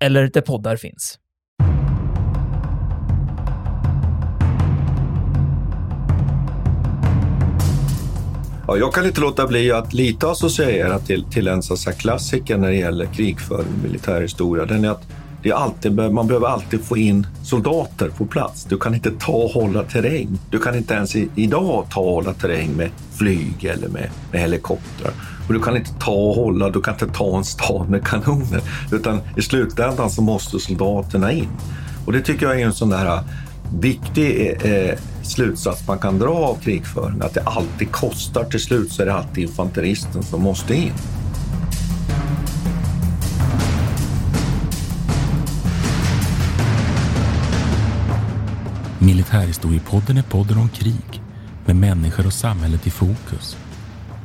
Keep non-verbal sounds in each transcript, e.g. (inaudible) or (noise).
eller där poddar finns. Ja, jag kan inte låta bli att lite associera till, till en så klassiker när det gäller krigföring och militärhistoria. Den är att det är alltid, man behöver alltid få in soldater på plats. Du kan inte ta och hålla terräng. Du kan inte ens i, idag ta och hålla terräng med flyg eller med, med helikoptrar. Och du kan inte ta och hålla, du kan inte ta en stad med kanoner. Utan i slutändan så måste soldaterna in. Och det tycker jag är en sån där viktig eh, eh, slutsats man kan dra av krigföring. Att det alltid kostar. Till slut så är det alltid infanteristen som måste in. Militärhistoriepodden är podden om krig med människor och samhället i fokus.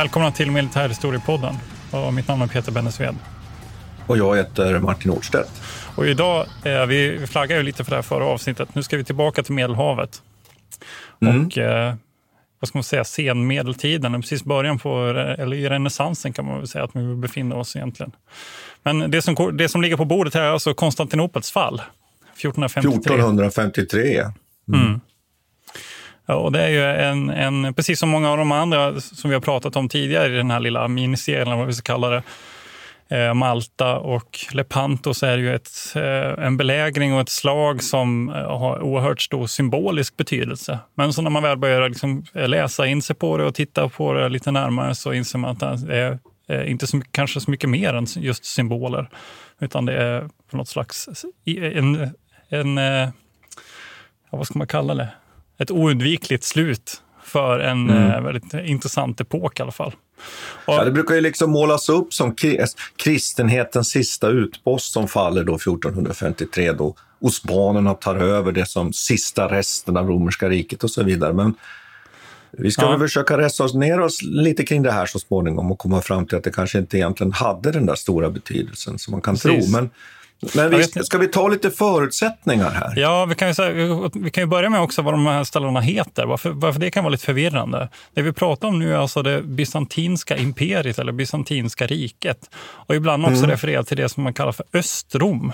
Välkomna till Militärhistoriepodden. Och mitt namn är Peter Bennesved. Och jag heter Martin Årstedt. Och idag, eh, vi flaggar ju lite för det här förra avsnittet. Nu ska vi tillbaka till Medelhavet. Mm. Och eh, vad ska man säga, senmedeltiden, precis början på, eller i renässansen kan man väl säga att vi befinner oss egentligen. Men det som, det som ligger på bordet här är alltså Konstantinopels fall. 1453. 1453, mm. mm. Och det är ju en, en, precis som många av de andra som vi har pratat om tidigare i den här lilla miniserien, vad vi ska kalla det, eh, Malta och Lepanto, så är det ju ett, eh, en belägring och ett slag som eh, har oerhört stor symbolisk betydelse. Men så när man väl börjar liksom läsa in sig på det och titta på det lite närmare så inser man att det är inte så, kanske så mycket mer än just symboler, utan det är på något slags en, en, en vad ska man kalla det? Ett oundvikligt slut för en mm. eh, väldigt intressant epok i alla fall. Och, ja, det brukar ju liksom målas upp som kristenhetens sista utpost som faller då 1453 då osmanerna tar över det som sista resten av romerska riket och så vidare. Men vi ska ja. väl försöka resonera oss lite kring det här så småningom och komma fram till att det kanske inte egentligen hade den där stora betydelsen som man kan Precis. tro. Men men vi, ska vi ta lite förutsättningar här? Ja, vi kan ju, säga, vi kan ju börja med också vad de här ställena heter, varför, varför det kan vara lite förvirrande. Det vi pratar om nu är alltså det bysantinska imperiet eller bysantinska riket. Och ibland också mm. refererat till det som man kallar för Östrom.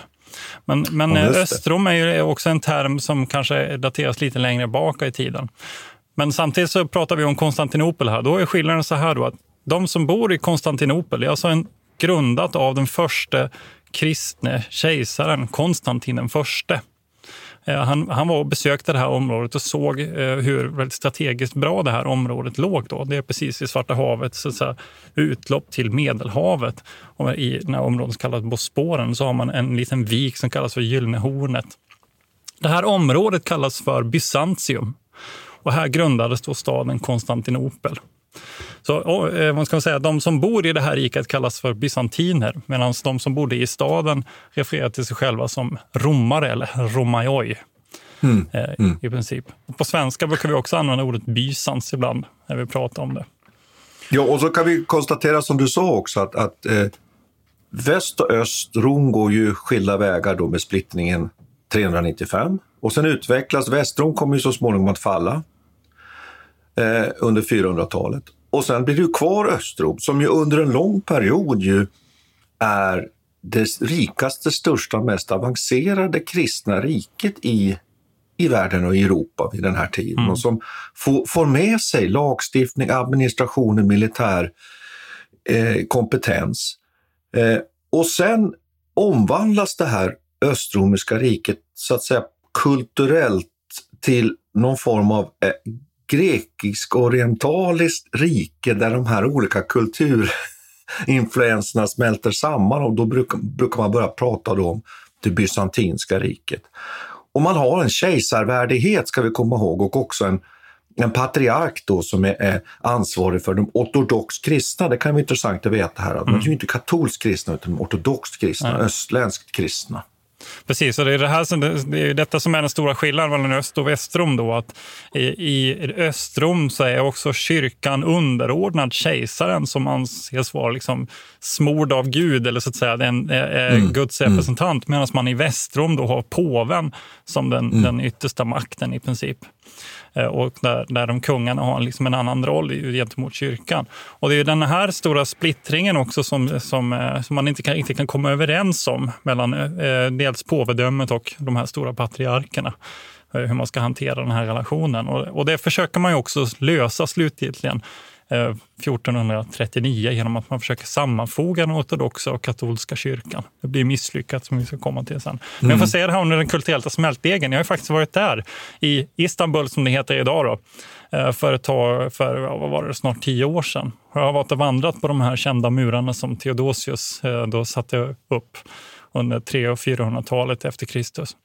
Men, men ja, Östrom är ju också en term som kanske dateras lite längre baka i tiden. Men samtidigt så pratar vi om Konstantinopel här. Då är skillnaden så här då att de som bor i Konstantinopel är alltså en, grundat av den första kristne kejsaren Konstantin den förste. Eh, han, han var och besökte det här området och såg eh, hur väldigt strategiskt bra det här området låg. Då. Det är precis i Svarta havet, så att säga, utlopp till Medelhavet. Och I det här området som kallas Bosporen så har man en liten vik som kallas för Gyllene hornet. Det här området kallas för Bysantium och här grundades då staden Konstantinopel. Så, eh, vad ska man säga, de som bor i det här riket kallas för bysantiner medan de som bodde i staden refererar till sig själva som romare eller romaioi. Mm. Eh, mm. I princip. På svenska brukar vi också använda ordet bysans ibland när vi pratar om det. Ja, och så kan vi konstatera som du sa också att, att eh, väst och öst, Rom går ju skilda vägar då med splittringen 395. Och sen utvecklas, Västrom kommer ju så småningom att falla eh, under 400-talet. Och sen blir du kvar Östrom som ju under en lång period ju är det rikaste, största, mest avancerade kristna riket i, i världen och i Europa vid den här tiden. Mm. Och som får, får med sig lagstiftning, administration, militär eh, kompetens. Eh, och sen omvandlas det här östromerska riket så att säga kulturellt till någon form av eh, grekisk-orientaliskt rike där de här olika kulturinfluenserna smälter samman och då brukar, man börja prata om det bysantinska riket. Och man har en kejsarvärdighet ska vi komma ihåg och också en, en patriark då som är, är ansvarig för de ortodox kristna. Det kan vara intressant att veta här. Mm. De är ju inte katolskt kristna utan ortodoxt kristna, mm. östländskt kristna. Precis, och det är, det, här som, det är detta som är den stora skillnaden mellan öst och västrom. Då, att i, I östrom så är också kyrkan underordnad kejsaren som anses vara liksom smord av Gud, eller så att säga en, är mm. Guds mm. representant. Medan man i västrom då har påven som den, mm. den yttersta makten i princip. Eh, och där, där de kungarna har liksom en annan roll gentemot kyrkan. Och det är den här stora splittringen också som, som, eh, som man inte kan, inte kan komma överens om mellan eh, dels påvedömet och de här stora patriarkerna eh, hur man ska hantera den här relationen. Och, och det försöker man ju också lösa slutgiltigen 1439 genom att man försöker sammanfoga den ortodoxa och katolska kyrkan. Det blir misslyckat som vi ska komma till sen. Men jag får säga det här om den kulturella smältdegen. Jag har faktiskt varit där i Istanbul som det heter idag då, för ett tag, för vad var det, snart tio år sedan. Jag har varit och vandrat på de här kända murarna som Theodosius då satte upp under 300 och 400-talet efter Kristus.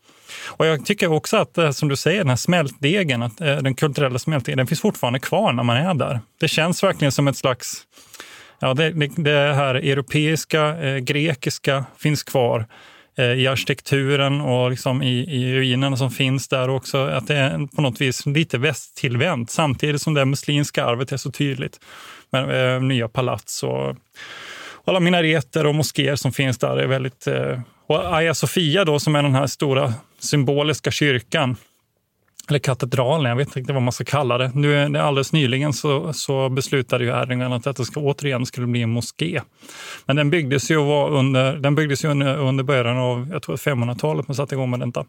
Och jag tycker också att, eh, som du säger, den här smältdegen, att, eh, den kulturella smältdegen, den finns fortfarande kvar när man är där. Det känns verkligen som ett slags... Ja, det, det, här europeiska, eh, grekiska finns kvar eh, i arkitekturen och liksom i, i ruinerna som finns där också. Att det är på något vis lite västtillvänt samtidigt som det muslimska arvet är så tydligt. Med eh, nya palats och alla minareter och moskéer som finns där är väldigt... Eh, och Hagia Sofia då, som är den här stora symboliska kyrkan, eller katedralen, jag vet inte vad man ska kalla det. Nu alldeles nyligen så, så beslutade ju Erdogan att detta ska, återigen skulle bli en moské. Men den byggdes ju, under, den byggdes ju under, under början av 500-talet man satte igång med detta.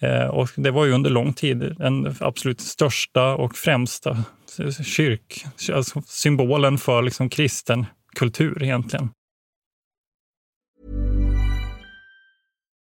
Eh, och det var ju under lång tid den absolut största och främsta kyrk, alltså symbolen för liksom kristen kultur egentligen.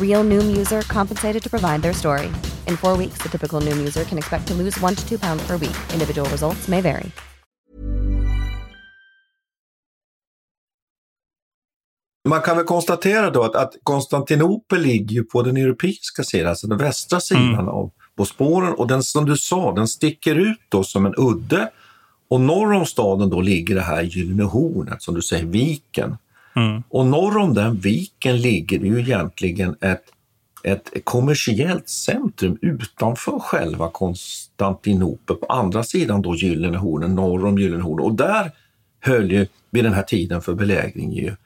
Real Noom user compensated to provide their story. In four weeks, the typical Noom user can expect to lose one to two pounds per week. Individual results may vary. Man kan väl konstatera då att, att Konstantinopel ligger på den europeiska sidan, alltså den västra sidan mm. av på spåren och den som du sa, den sticker ut då som en udde. Och norr om staden då ligger det här Gyllene hornet, som du säger, viken. Mm. Och norr om den viken ligger ju egentligen ett, ett kommersiellt centrum utanför själva Konstantinopel, på andra sidan då Gyllene hornet, norr om Gyllene hornet. Och där höll ju vid den här tiden för belägring ju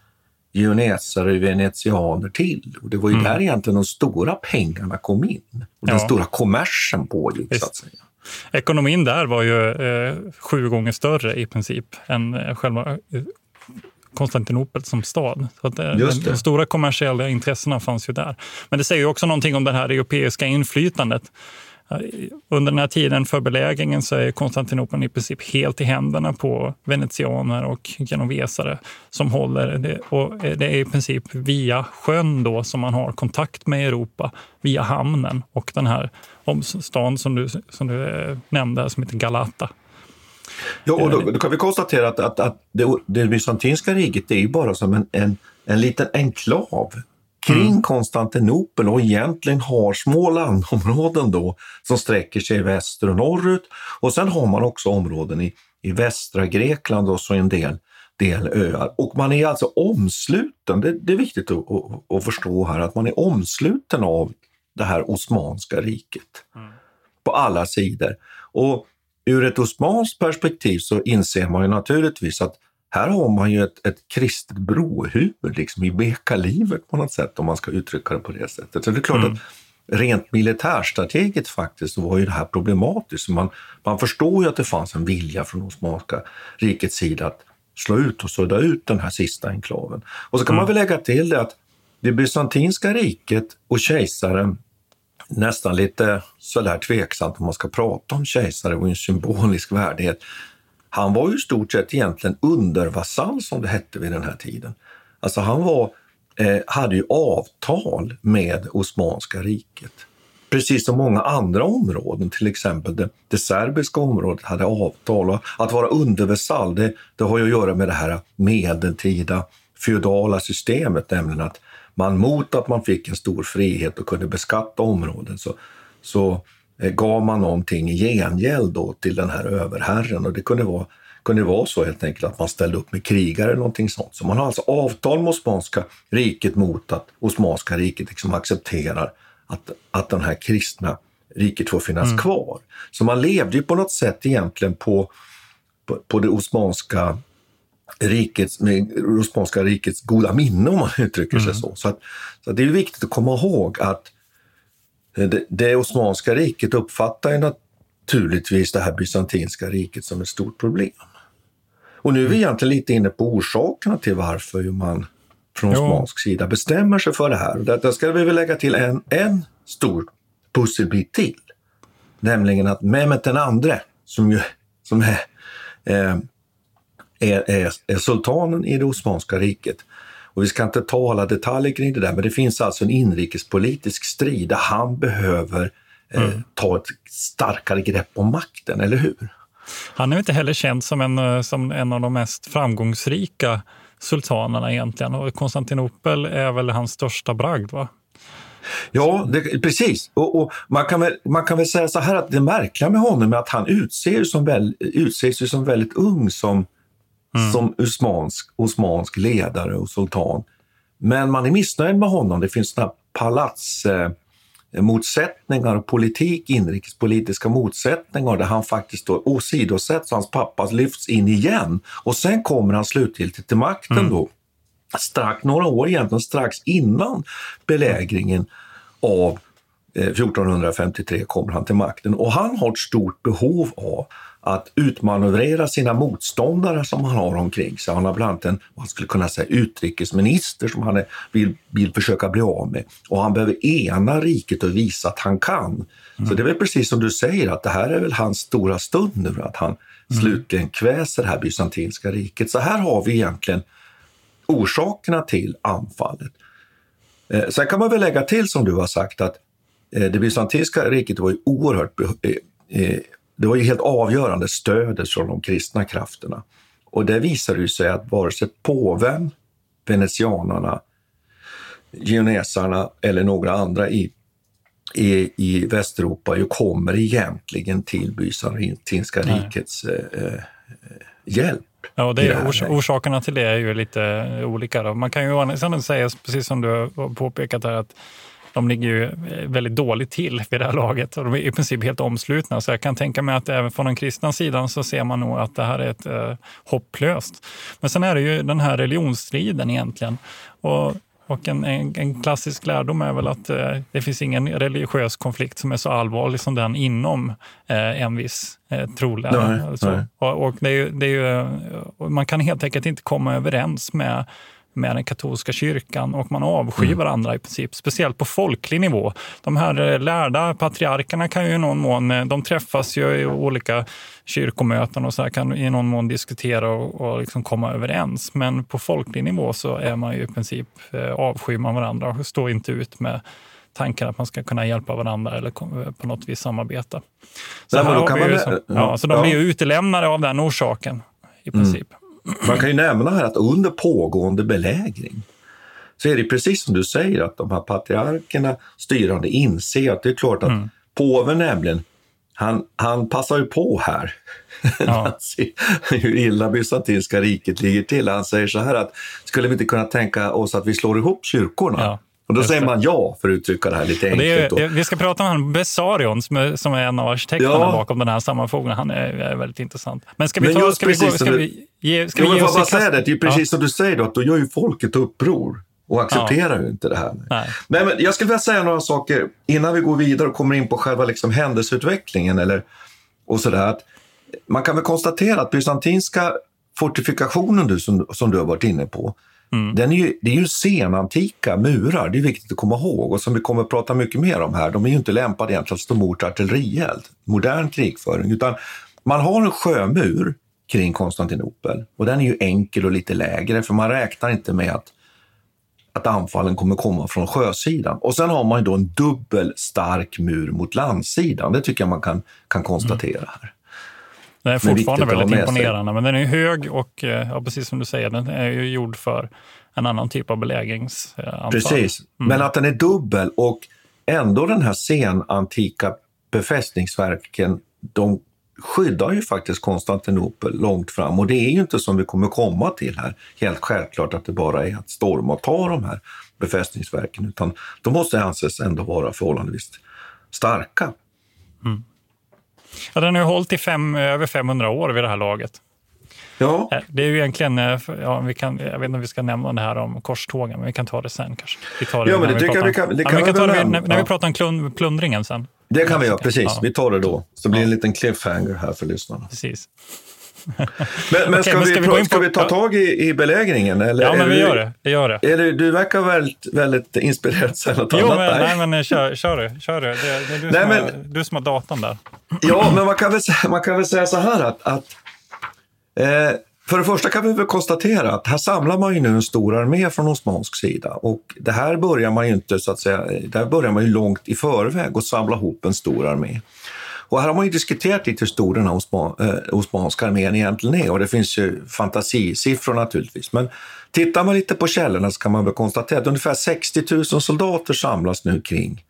geonesare och venetianer till. Och det var ju mm. där egentligen de stora pengarna kom in och den stora kommersen pågick. Så att säga. Ekonomin där var ju eh, sju gånger större i princip än eh, själva eh, Konstantinopel som stad. Så att, eh, de, de stora kommersiella intressena fanns ju där. Men det säger också någonting om det här europeiska inflytandet under den här tiden för belägringen så är Konstantinopel i princip helt i händerna på venetianer och genovesare som håller det. Och det är i princip via sjön då som man har kontakt med Europa, via hamnen och den här stan som du, som du eh, nämnde som heter Galata. Ja, och då, då kan vi konstatera att, att, att det, det bysantinska riket är ju bara som en, en, en liten enklav kring mm. Konstantinopel och egentligen har små landområden då som sträcker sig väster och norrut. Och sen har man också områden i, i västra Grekland och så en del, del öar. Och man är alltså omsluten, det, det är viktigt att, att, att, förstå här, att man är omsluten av det här Osmanska riket mm. på alla sidor. Och ur ett osmanskt perspektiv så inser man ju naturligtvis att här har man ju ett, ett kristet brohuvud liksom i veka-livet på något sätt om man ska uttrycka det på det sättet. Så det är klart mm. att rent militärstrategiskt faktiskt så var ju det här problematiskt. Man, man förstår ju att det fanns en vilja från Osmanska rikets sida att slå ut och sudda ut den här sista enklaven. Och så kan mm. man väl lägga till det att det bysantinska riket och kejsaren nästan lite sådär tveksamt om man ska prata om kejsare och en symbolisk värdighet han var ju i stort sett egentligen undervasall som det hette vid den här tiden. Alltså han var, eh, hade ju avtal med Osmanska riket. Precis som många andra områden, till exempel det, det serbiska området hade avtal. Och att vara undervasall, det, det har ju att göra med det här medeltida feodala systemet, nämligen att man mot att man fick en stor frihet och kunde beskatta områden så, så Eh, gav man någonting i gengäld då till den här överherren och det kunde vara, kunde vara så helt enkelt att man ställde upp med krigare eller någonting sånt. Så man har alltså avtal med Osmanska riket mot att Osmanska riket liksom accepterar att, att den här kristna riket får finnas mm. kvar. Så man levde ju på något sätt egentligen på, på, på det osmanska rikets, med Osmanska rikets goda minne om man (laughs) uttrycker sig mm. så. Så, att, så att det är viktigt att komma ihåg att det, det Osmanska riket uppfattar ju naturligtvis det här bysantinska riket som ett stort problem. Och nu är vi mm. egentligen lite inne på orsakerna till varför man från osmansk sida bestämmer sig för det här. Och där ska vi väl lägga till en, en stor pusselbit till. Nämligen att Mehmet den andre, som, ju, som är, eh, är, är, är sultanen i det Osmanska riket, och vi ska inte ta alla detaljer kring det där, men det finns alltså en inrikespolitisk strid där han behöver eh, mm. ta ett starkare grepp om makten, eller hur? Han är inte heller känd som en, eh, som en av de mest framgångsrika sultanerna egentligen. Och Konstantinopel är väl hans största bragd, va? Ja, det, precis. Och, och, man, kan väl, man kan väl säga så här att det märkliga med honom är att han utses som, väl, utses som väldigt ung som mm. som osmansk, osmansk ledare och sultan. Men man är missnöjd med honom. Det finns såna palatsmotsättningar eh, och politik, inrikespolitiska motsättningar där han faktiskt då åsidosätts och hans pappa lyfts in igen. Och sen kommer han slutgiltigt till makten mm. då. Strax, några år egentligen strax innan belägringen av 1453 eh, kommer han till makten och han har ett stort behov av att utmanövrera sina motståndare som han har omkring sig. Han har bland annat en, man skulle kunna säga, utrikesminister som han vill, vill försöka bli av med. Och han behöver ena riket och visa att han kan. Mm. Så det är väl precis som du säger, att det här är väl hans stora stund nu, att han mm. slutligen kväser det här bysantinska riket. Så här har vi egentligen orsakerna till anfallet. Eh, sen kan man väl lägga till, som du har sagt, att eh, det bysantinska riket var ju oerhört eh, det var ju helt avgörande stödet från de kristna krafterna. Och det visade sig att vare sig påven, venetianarna, geonesarna eller några andra i, i, i Västeuropa ju kommer egentligen till bysantinska rikets eh, eh, hjälp. Ja, det är, ors orsakerna till det är ju lite olika. Då. Man kan ju säga, precis som du har påpekat här, att de ligger ju eh, väldigt dåligt till vid det här laget och de är i princip helt omslutna. Så jag kan tänka mig att även från den kristna sidan så ser man nog att det här är ett eh, hopplöst. Men sen är det ju den här religionsstriden egentligen. Och och en, en, en, klassisk lärdom är väl att eh, det finns ingen religiös konflikt som är så allvarlig som den inom eh, en viss eh, trolära. Och, och det är ju, det är ju, man kan helt enkelt inte komma överens med med den katolska kyrkan och man avskyr Mm. varandra i princip, speciellt på folklig nivå. De här eh, lärda patriarkerna kan ju i någon mån, eh, de träffas ju i olika kyrkomöten och så här, kan i någon mån diskutera och, och liksom komma överens. Men på folklig nivå så är man ju i princip eh, avskyr man varandra och står inte ut med tanken att man ska kunna hjälpa varandra eller på något vis samarbeta. Så, Nej, men här då har kan vi man ju lä- som, ja, ja, så de ja. blir ju utelämnade av den orsaken i princip. Man kan ju nämna här att under pågående belägring så är det precis som du säger att de här patriarkerna, styrande, inser att det är klart att påven nämligen, han, han passar ju på här. när han ser hur illa bysantinska riket ligger till. Han säger så här att skulle vi inte kunna tänka oss att vi slår ihop kyrkorna? och då säger man ja, för att uttrycka det här lite är, enkelt. det- vi ska prata om han Bessarion som är, som är en av arkitekterna Ja. bakom den här sammanfogningen. Han är, är väldigt intressant. Men ska vi, ta, ska vi, gå, ska vi ge, ska Jo, vi ge oss bara säga det, det är precis Ja. som du säger då, att då gör ju folket uppror och accepterar ju inte det här. Nej. Nej, men jag skulle vilja säga några saker innan vi går vidare och kommer in på själva liksom händelseutvecklingen. Eller, och sådär, man kan väl konstatera att bysantinska fortifikationen du, som, som du har varit inne på, den är ju, det är ju senantika murar, det är viktigt att komma ihåg. Och som vi kommer att prata mycket mer om här, de är ju inte lämpade egentligen att stå emot artillerield, modern krigföring. Utan man har en sjömur kring Konstantinopel och den är ju enkel och lite lägre för man räknar inte med att att anfallen kommer komma från sjösidan. Och sen har man ju då en dubbel stark mur mot landsidan. Det tycker jag man kan, kan konstatera här. Den är fortfarande väldigt imponerande, men den är hög och, eh, ja, precis som du säger, den är ju gjord för en annan typ av belägringsanfall. Precis, men att den är dubbel och ändå den här senantika befästningsverken, de skyddar ju faktiskt Konstantinopel långt fram. Och det är ju inte som vi kommer komma till här, helt självklart att det bara är att storma och ta de här befästningsverken, utan de måste anses ändå vara förhållandevis starka. Mm. Ja, den har ju hållit i fem, över 500 år vid det här laget. Ja. Eh, Det är ju egentligen, eh, ja, vi kan, jag vet inte om vi ska nämna det här om korstågen, men vi kan ta det sen kanske. Vi tar Ja, men när det tycker jag vi kan- det Ja, kan men vi vi kan ta det när, när vi Ja. pratar om klund, plundringen sen. Det kan vi göra, precis. Ja. Vi tar det då. Så det blir en liten cliffhanger här för lyssnarna. Precis. (laughs) Men, men, Okej, ska, men vi, ska vi ska vi ta ja. tag i, i belägringen? Eller Ja, men vi du- gör det. Vi gör det. Är du, du verkar väldigt, väldigt inspirerad sen något Jo, annat men, där. nej, men eh, kör, kör du. Kör du. Det, det är du, Nej, som men- har, du som har datorn där. Ja, men man kan väl, man kan väl säga så här att, att eh, för det första kan vi väl konstatera att här samlar man ju nu en stor armé från osmansk sida och det här börjar man ju inte så att säga, där börjar man ju långt i förväg och samla ihop en stor armé. Och här har man ju diskuterat lite hur stor den här osman, eh, osmanska armén egentligen är och det finns ju fantasisiffror naturligtvis. Men tittar man lite på källorna så kan man väl konstatera att ungefär 60 000 soldater samlas nu kring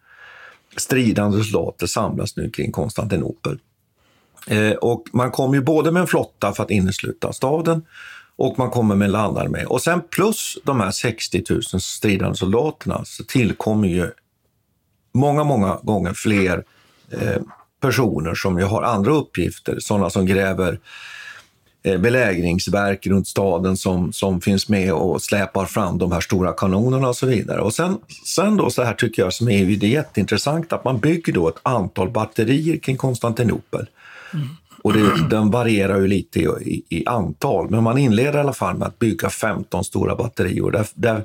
stridande soldater samlas nu kring Konstantinopel. Eh, och man kommer ju både med en flotta för att innesluta staden och man kommer med en landarmé. Och sen plus de här 60 000 stridande soldaterna så tillkommer ju många, många gånger fler eh, personer som ju har andra uppgifter. Sådana som gräver eh, belägringsverk runt staden som, som finns med och släpar fram de här stora kanonerna och så vidare. Och sen, sen då så här tycker jag som är det är jätteintressant att man bygger då ett antal batterier kring Konstantinopel. Och det, den varierar ju lite i, i, i antal, men man inleder i alla fall med att bygga 15 stora batterier. Där, där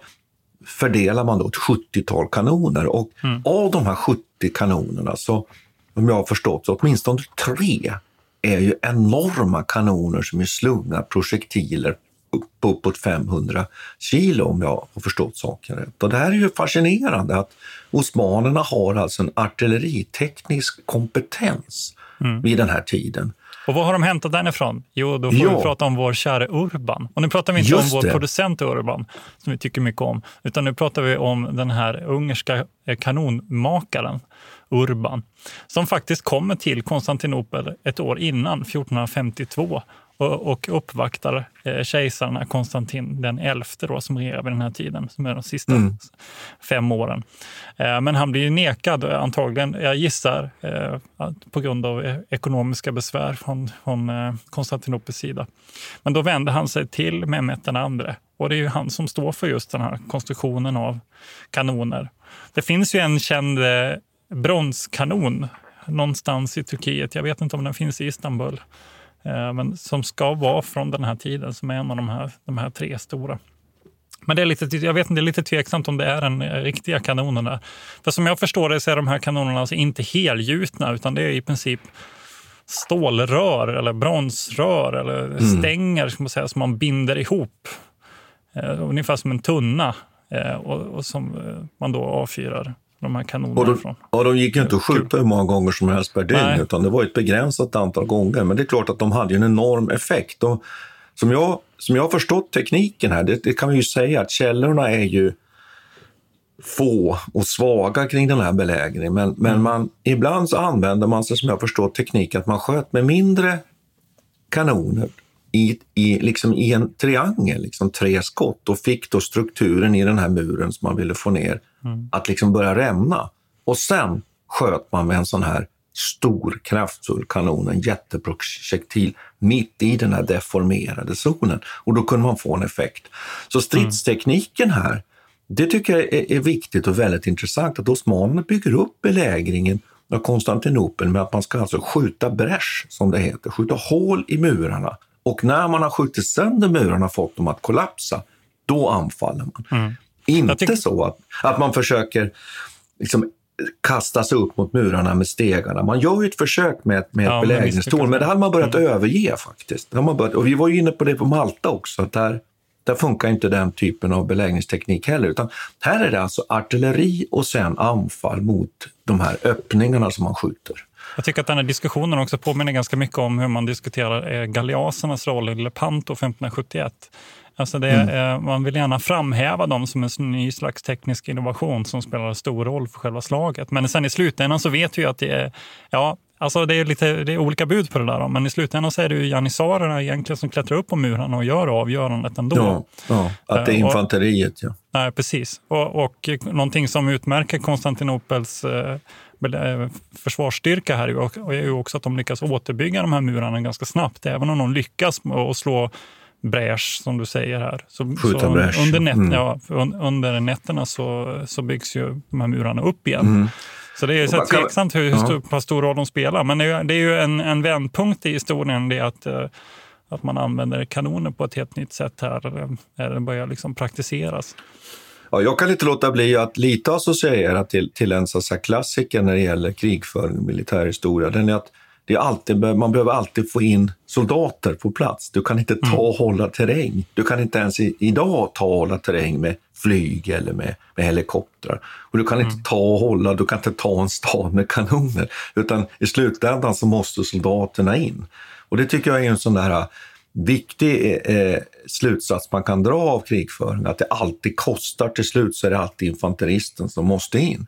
fördelar man då ett 70-tal kanoner och av de här 70 kanonerna så, om jag har förstått, så åtminstone tre är ju enorma kanoner som ju slungar projektiler upp, uppåt 500 kilo om jag har förstått saken rätt. Och det här är ju fascinerande att osmanerna har alltså en artilleriteknisk kompetens vid den här tiden. Och vad har de hämtat den ifrån? Jo, då får Ja. vi prata om vår kära Urban. Och nu pratar vi inte Just om vår det. producent Urban, som vi tycker mycket om, utan nu pratar vi om den här ungerska eh, kanonmakaren Urban, som faktiskt kommer till Konstantinopel ett år innan, 1452, och, och uppvaktar eh, kejsarna Konstantin den elfte då, som regerar vid den här tiden, som är de sista Mm. fem åren. Eh, Men han blir ju nekad, eh, antagligen, jag gissar, eh, på grund av ekonomiska besvär från, från Konstantinopels sida. Men då vänder han sig till Mehmet den andre och det är ju han som står för just den här konstruktionen av kanoner. Det finns ju en känd bronskanon någonstans i Turkiet, jag vet inte om den finns i Istanbul, men som ska vara från den här tiden, som är en av de här, de här tre stora. Men det är lite, jag vet inte, det är lite tveksamt om det är den riktiga kanonen. För som jag förstår det så är de här kanonerna alltså inte helgjutna utan det är i princip stålrör eller bronsrör eller mm. stänger ska man säga, som man binder ihop. Eh, ungefär som en tunna eh, och, och, som eh, man då avfyrar de här kanonerna och de, ifrån. Ja, de gick ju inte att skjuta hur många gånger som helst per dygn Nej. utan det var ett begränsat antal gånger. Men det är klart att de hade en enorm effekt. Och som jag, som jag har förstått tekniken här, det, det kan vi ju säga att källorna är ju få och svaga kring den här belägringen. Men, mm. men man, ibland så använder man sig, som jag förstår tekniken, att man sköt med mindre kanoner i, i, liksom i en triangel, liksom tre skott och fick då strukturen i den här muren som man ville få ner mm. att liksom börja rämna. Och sen sköt man med en sån här stor kraftfull kanon, en jätteprojektil mitt i den här deformerade zonen och då kunde man få en effekt. Så stridstekniken här det tycker jag är, är viktigt och väldigt intressant att osmanerna bygger upp belägringen av Konstantinopel med att man ska alltså skjuta bräsch, som det heter, skjuta hål i murarna. Och när man har skjutit sönder murarna och fått dem att kollapsa, då anfaller man. Mm. Inte så att, att man försöker liksom, kasta sig upp mot murarna med stegarna. Man gör ju ett försök med, med ja, ett belägringstorn, men det hade man börjat mm. överge faktiskt. Det man börjat, och vi var ju inne på det på Malta också, att där där funkar inte den typen av beläggningsteknik heller, utan här är det alltså artilleri och sen anfall mot de här öppningarna som man skjuter. Jag tycker att den här diskussionen också påminner ganska mycket om hur man diskuterar eh, galeasernas roll i Lepanto 1571. Alltså det, mm. Man vill gärna framhäva dem som en ny slags teknisk innovation som spelar stor roll för själva slaget. Men sen i slutändan så vet vi att det är, ja, Alltså det är, lite, det är olika bud på det där. Men i slutändan så är det ju janissarerna egentligen som klättrar upp på murarna och gör avgörandet ändå. Ja, ja att det är eh, infanteriet. Ja. Nej, precis. Och, och någonting som utmärker Konstantinopels eh, eh försvarsstyrka här är ju också att de lyckas återbygga de här murarna ganska snabbt. Även om de lyckas att slå bräsch som du säger här. Så, så under, nät, mm. ja, under nätterna så, så byggs ju de här murarna upp igen. Mm. Så det är så tveksamt hur, hur stor, ja. stor roll de spelar. Men det är, det är ju en, en vändpunkt i historien det att, eh, att man använder kanoner på ett helt nytt sätt här. När det börjar liksom praktiseras. Ja, jag kan inte låta bli att lite associera till, till en klassiker när det gäller krigföring och militärhistoria. Den är att det är alltid, man behöver alltid få in soldater på plats. Du kan inte ta mm. och hålla terräng. Du kan inte ens i, idag ta och hålla terräng med flyg eller med, med helikoptrar. Och du kan inte mm. ta och hålla, du kan inte ta en stad med kanoner. Utan i slutändan så måste soldaterna in. Och det tycker jag är en sån där viktig eh, slutsats man kan dra av krigföring, att det alltid kostar. Till slut så är det alltid infanteristen som måste in.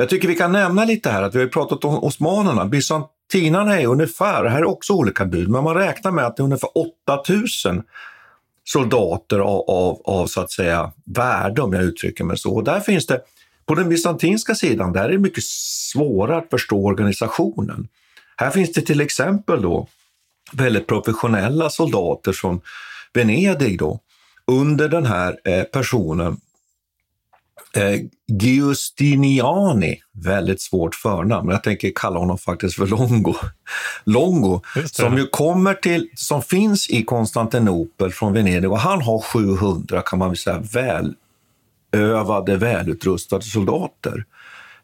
Jag tycker vi kan nämna lite här att vi har pratat om osmanerna. Bysantinarna är ungefär, här är också olika bud, men man räknar med att det är ungefär 8000 soldater av, av, av så att säga värde om jag uttrycker mig så. Och där finns det, på den bysantinska sidan, där är det mycket svårare att förstå organisationen. Här finns det till exempel då väldigt professionella soldater från Venedig då, under den här eh, personen eh, Giustiniani, väldigt svårt förnamn, jag tänker kalla honom faktiskt för Longo. (laughs) Longo, som ju kommer till, som finns i Konstantinopel från Venedig och han har 700 kan man säga välövade, välutrustade soldater.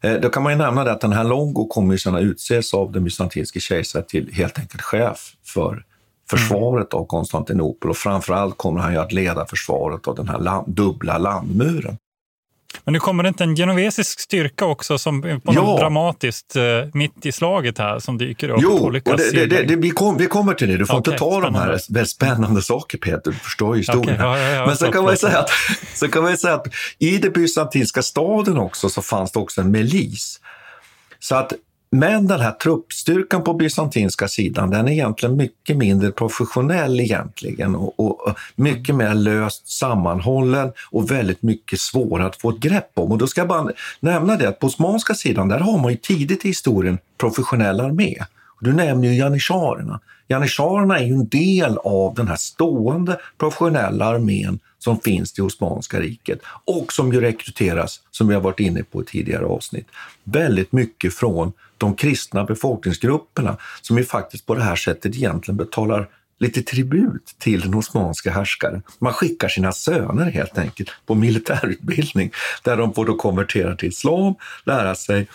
Eh, då kan man ju nämna att den här Longo kommer ju sedan utses av den bysantinske kejsaren till helt enkelt chef för försvaret av Konstantinopel och framförallt kommer han ju att leda försvaret av den här land, dubbla landmuren. Men nu kommer det inte en genovesisk styrka också som på Ja. något dramatiskt eh, mitt i slaget här som dyker upp Jo, och olika det, det, det, det, vi, kom, vi kommer till det. Du får Okej, inte ta de här spännande. väldigt spännande saker, Peter. Du förstår ju historien. Okej, ja, ja, Men så kan, man säga att, så kan man säga att i den bysantinska staden också så fanns det också en milis. Så att, men den här truppstyrkan på bysantinska sidan, den är egentligen mycket mindre professionell egentligen och, och, mycket mer löst sammanhållen och väldigt mycket svårare att få ett grepp om. Och då ska jag bara nämna det att på osmanska sidan, där har man ju tidigt i historien professionell armé. Du nämner ju janitjarerna. Janitjarerna är ju en del av den här stående professionella armén som finns i Osmanska riket och som ju rekryteras, som vi har varit inne på i tidigare avsnitt, väldigt mycket från de kristna befolkningsgrupperna som ju faktiskt på det här sättet egentligen betalar lite tribut till den osmanska härskaren. Man skickar sina söner helt enkelt på militärutbildning där de får då konvertera till islam, lära sig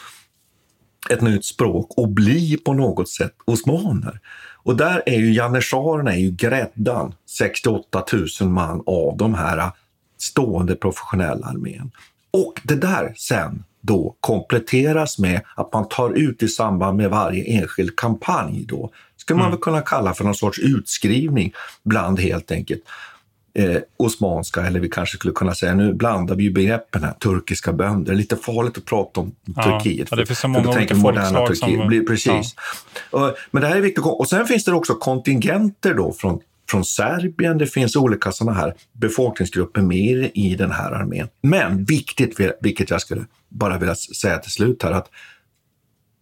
ett nytt språk och bli på något sätt osmaner. Och där är ju janitjarerna är ju gräddan, 68 000 man av de här stående professionella armén. Och det där sen då kompletteras med att man tar ut i samband med varje enskild kampanj då, skulle man väl kunna kalla för någon sorts utskrivning bland helt enkelt eh, osmanska, eller vi kanske skulle kunna säga, nu blandar vi ju begreppen här, turkiska bönder. Lite farligt att prata om Ja, Turkiet. ja, det finns så många olika folkslag som- Turkiet. Blir- Precis. Och- Men det här är viktigt. Och sen finns det också kontingenter då från, från Serbien. Det finns olika sådana här befolkningsgrupper med i den här armén. Men viktigt, vilket jag skulle bara vilja säga till slut här, att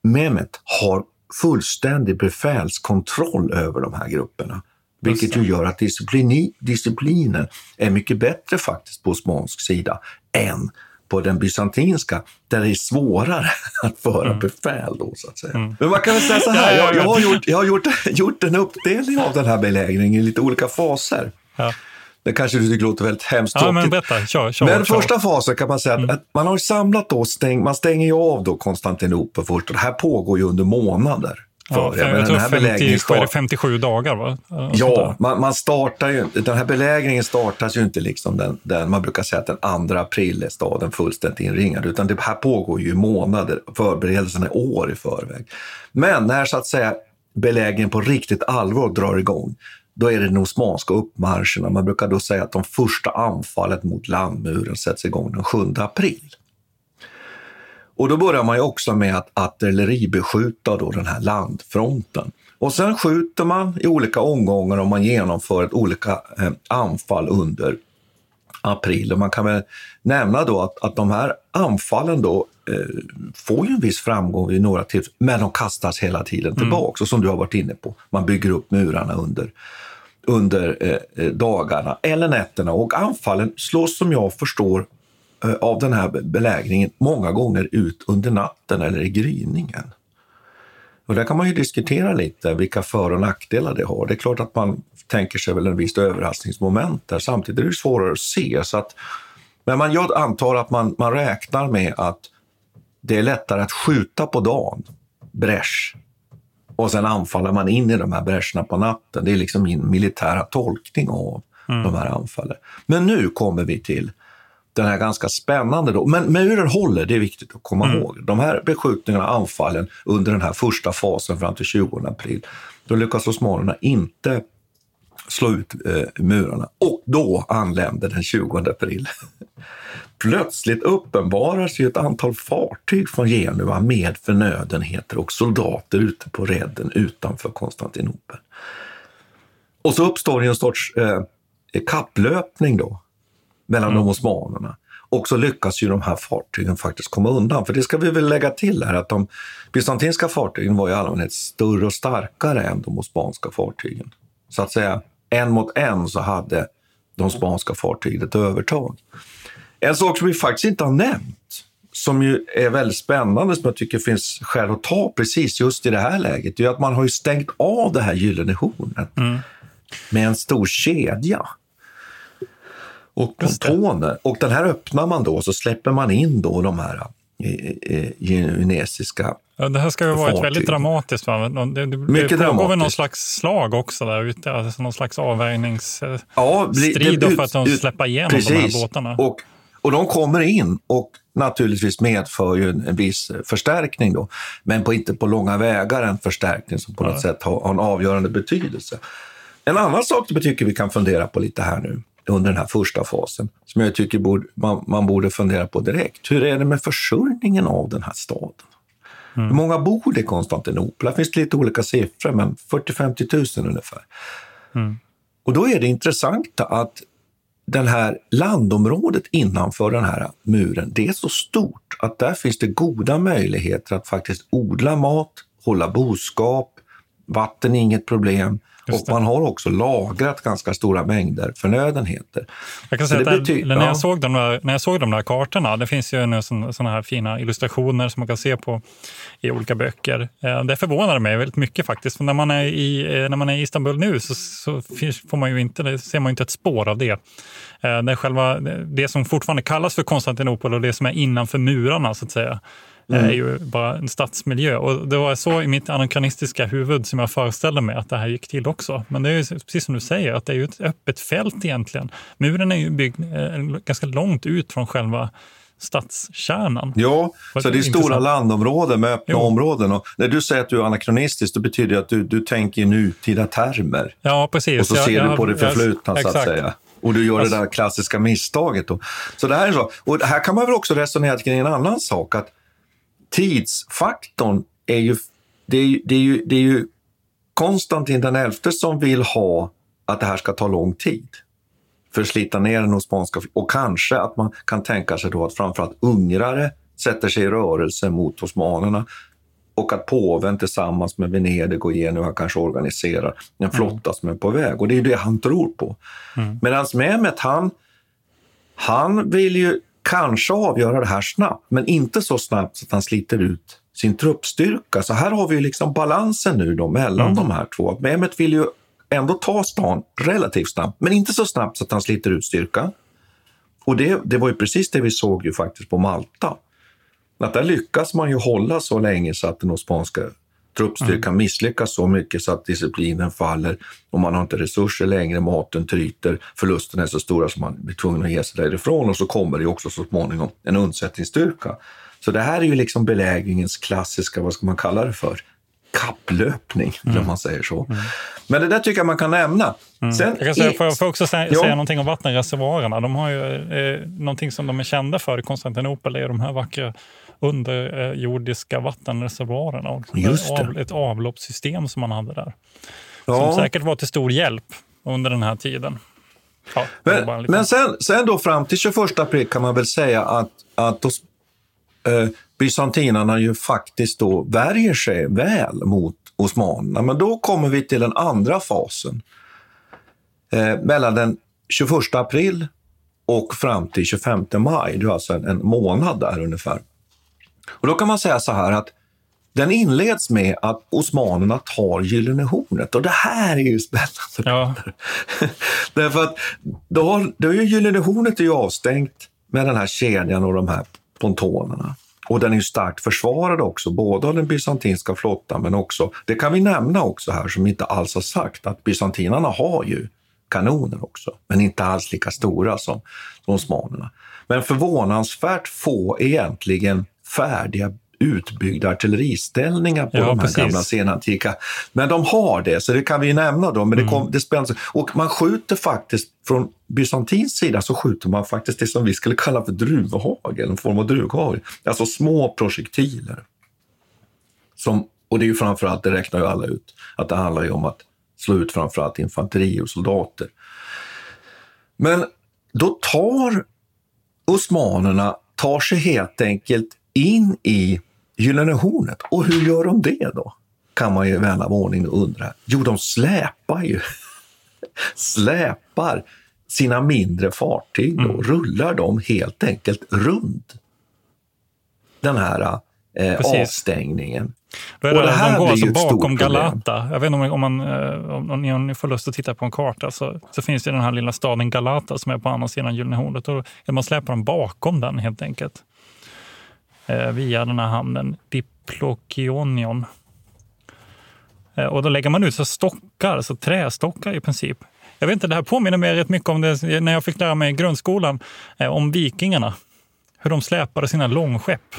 Mehmet har fullständig befälskontroll över de här grupperna. Vilket ju gör att disciplini, disciplinen är mycket bättre faktiskt på osmansk sida än på den bysantinska, där det är svårare (laughs) att föra befäl. Då, så att säga. Men man kan väl säga så här, Mm. Ja, ja, jag, jag har, gjort, jag har gjort, (laughs) gjort en uppdelning av den här belägringen i lite olika faser. Ja. Det kanske du tycker låter väldigt hemskt Ja, men berätta. Kör, kör, Men kör. Mm. första fasen kan man säga att, att man har samlat då, stäng, man stänger ju av då Konstantinopel först och det här pågår ju under månader. Ja, För, för jag jag tror den här belägringen 50, vad är det, start- 57 dagar, va? Ja, man, man startar ju den här belägringen startas ju inte liksom den, den, man brukar säga att den 2 april är staden fullständigt inringad, utan det här pågår ju månader, förberedelserna är år i förväg. Men när så att säga belägringen på riktigt allvar drar igång, då är det den osmanska uppmarscherna. Man brukar då säga att de första anfallet mot landmuren sätts igång den 7 april. Och då börjar man också med att artilleribeskjuta då den här landfronten. Och sen skjuter man i olika omgångar och man genomför ett olika eh, anfall under april. Och man kan väl nämna då att, att de här anfallen då eh, får ju en viss framgång vid några tillfällen, men de kastas hela tiden tillbaks. Och som du har varit inne på, man bygger upp murarna under, under eh, eh, dagarna eller nätterna. Och anfallen slås som jag förstår av den här belägringen många gånger ut under natten eller i gryningen. Och där kan man ju diskutera lite vilka för och nackdelar det har. Det är klart att man tänker sig väl en visst överraskningsmoment där. Samtidigt är det svårare att se. Så att, men man, jag antar att man, man räknar med att det är lättare att skjuta på dagen, bräsch, och sen anfaller man in i de här bräscherna på natten. Det är liksom min militära tolkning av mm. de här anfallen. Men nu kommer vi till den här ganska spännande då. Men muren håller, det är viktigt att komma mm. ihåg. De här beskjutningarna, anfallen under den här första fasen fram till 20 april, då lyckas osmanerna inte slå ut eh, murarna. Och då anländer den 20 april. (laughs) Plötsligt uppenbarar sig ett antal fartyg från Genua med förnödenheter och soldater ute på redden utanför Konstantinopel. Och så uppstår en sorts eh, kapplöpning då mellan mm. de osmanerna. Och så lyckas ju de här fartygen faktiskt komma undan. För det ska vi väl lägga till här att de bysantinska fartygen var i allmänhet större och starkare än de osmanska fartygen. Så att säga, en mot en så hade de spanska fartygen ett övertag. En sak som vi faktiskt inte har nämnt, som ju är väldigt spännande, som jag tycker finns skäl att ta precis just i det här läget, är att man har stängt av det här gyllene hornet mm. med en stor kedja och pontoner. Och den här öppnar man då så släpper man in då de här genesiska Ja, det här ska ju vara ett väldigt dramatiskt. Va? Det, det, Mycket det pågår väl någon slags slag också där ute, alltså någon slags avvägningsstrid ja, för att de släppa igenom precis. de här båtarna. Och, och de kommer in och naturligtvis medför ju en, en viss förstärkning då, men på, inte på långa vägar en förstärkning som på något ja. sätt har, har, en avgörande betydelse. En annan sak som jag tycker vi kan fundera på lite här nu under den här första fasen, som jag tycker borde, man, man borde fundera på direkt. Hur är det med försörjningen av den här staden? Mm. Hur många bor i Konstantinopel? Det finns lite olika siffror, men 40-50 000 ungefär. Mm. Och då är det intressant att det här landområdet innanför den här muren, det är så stort att där finns det goda möjligheter att faktiskt odla mat, hålla boskap, vatten är inget problem och man har också lagrat ganska stora mängder förnödenheter. Jag kan säga att där, när, jag såg de där, när jag såg de där kartorna, det finns ju sådana här fina illustrationer som man kan se på i olika böcker. Eh, det förvånar mig väldigt mycket faktiskt. För när, man är i, eh, när man är i Istanbul nu så, så får man ju inte, ser man inte ett spår av det. Eh, det, själva, det som fortfarande kallas för Konstantinopel och det som är innanför murarna så att säga mm. är ju bara en stadsmiljö. Och det var så i mitt anakronistiska huvud som jag föreställde mig att det här gick till också. Men det är ju precis som du säger, att det är ju ett öppet fält egentligen. Muren är ju byggd eh, ganska långt ut från själva stadskärnan. Ja, så det är stora landområden med öppna jo. områden. Och när du säger att du är anakronistisk, då betyder det att du, du tänker i nutida termer. Ja, precis. Och så ser jag, du på det förflutna, jag, så att säga. Och du gör alltså, det där klassiska misstaget. Då. Så det här är så. Och här kan man väl också resonera kring en annan sak. att tidsfaktorn är ju, det är ju, det är ju, det är ju Konstantin den elfte som vill ha att det här ska ta lång tid för att slita ner den osmanska... Och kanske att man kan tänka sig då att framförallt ungrare sätter sig i rörelse mot osmanerna och att påven tillsammans med Venedig och Genua kanske organiserar en mm. flotta mm. som är på väg. Och det är det han tror på. Mm. Medan Mehmet, han, han vill ju kanske avgöra det här snabbt, men inte så snabbt så att han sliter ut sin truppstyrka. Så här har vi liksom balansen nu då mellan mm. de här två. Mehmet vill ju ändå ta stan relativt snabbt, men inte så snabbt så att han sliter ut styrkan. Och det, det var ju precis det vi såg ju faktiskt på Malta. Att där lyckas man ju hålla så länge så att den osmanska truppstyrkan mm. misslyckas så mycket så att disciplinen faller och man har inte resurser längre, maten tryter, förlusterna är så stora som man blir tvungen att ge sig därifrån och så kommer det också så småningom en undsättningsstyrka. Så det här är ju liksom belägringens klassiska, vad ska man kalla det för, kapplöpning, mm. om man säger så. Mm. Men det där tycker jag man kan nämna. Mm. Sen jag kan säga, får, jag, får också säga, ja. säga någonting om vattenreservoarerna. De har ju eh, någonting som de är kända för i Konstantinopel, är de här vackra underjordiska vattenreservoarerna. Och ett, ett avloppssystem som man hade där. Ja. Som säkert var till stor hjälp under den här tiden. Ja, men, men sen, sen då fram till 21 april kan man väl säga att, att då, eh, bysantinarna ju faktiskt då värjer sig väl mot osmanerna. Men då kommer vi till den andra fasen. Eh, mellan den 21 april och fram till 25 maj. Det är alltså en, en månad där ungefär. Och då kan man säga så här att Den inleds med att osmanerna tar Gyllene hornet och det här är ju spännande. Ja. (laughs) Därför att då har, då är ju Gyllene hornet är ju avstängt med den här kedjan och de här pontonerna. Och den är ju starkt försvarad också, både av den bysantinska flottan men också, det kan vi nämna också här som inte alls har sagt, att bysantinarna har ju kanoner också, men inte alls lika stora som osmanerna. Men förvånansvärt få egentligen färdiga utbyggda artilleriställningar på Ja, de här precis. gamla senantika. Men de har det, så det kan vi nämna då. Men det, kom, det spänns. Och man skjuter faktiskt, från bysantinsk sida så skjuter man faktiskt det som vi skulle kalla för druvhagel, en form av druvhagel. Alltså små projektiler. Som, och det är ju framförallt, det räknar ju alla ut, att det handlar ju om att slå ut framförallt infanteri och soldater. Men då tar osmanerna tar sig helt enkelt in i Gyllene hornet. Och hur gör de det då? Kan man ju vän av ordning undra. Jo, de släpar ju (laughs) släpar sina mindre fartyg då, Mm. rullar dem helt enkelt runt den här eh, avstängningen. Då är Och det, det här de går blir alltså ett bakom. Galata. Jag vet inte om, om, man, eh, om, om ni- om ni får lust att titta på en karta så, så finns det den här lilla staden Galata som är på andra sidan Gyllene hornet. Och man släpar dem bakom den helt enkelt. Eh, via den här hamnen Diplokionion. Eh, och då lägger man ut så stockar, så trästockar i princip. Jag vet inte, det här påminner mig rätt mycket om det när jag fick lära mig i grundskolan eh, om vikingarna. Hur de släpade sina långskepp.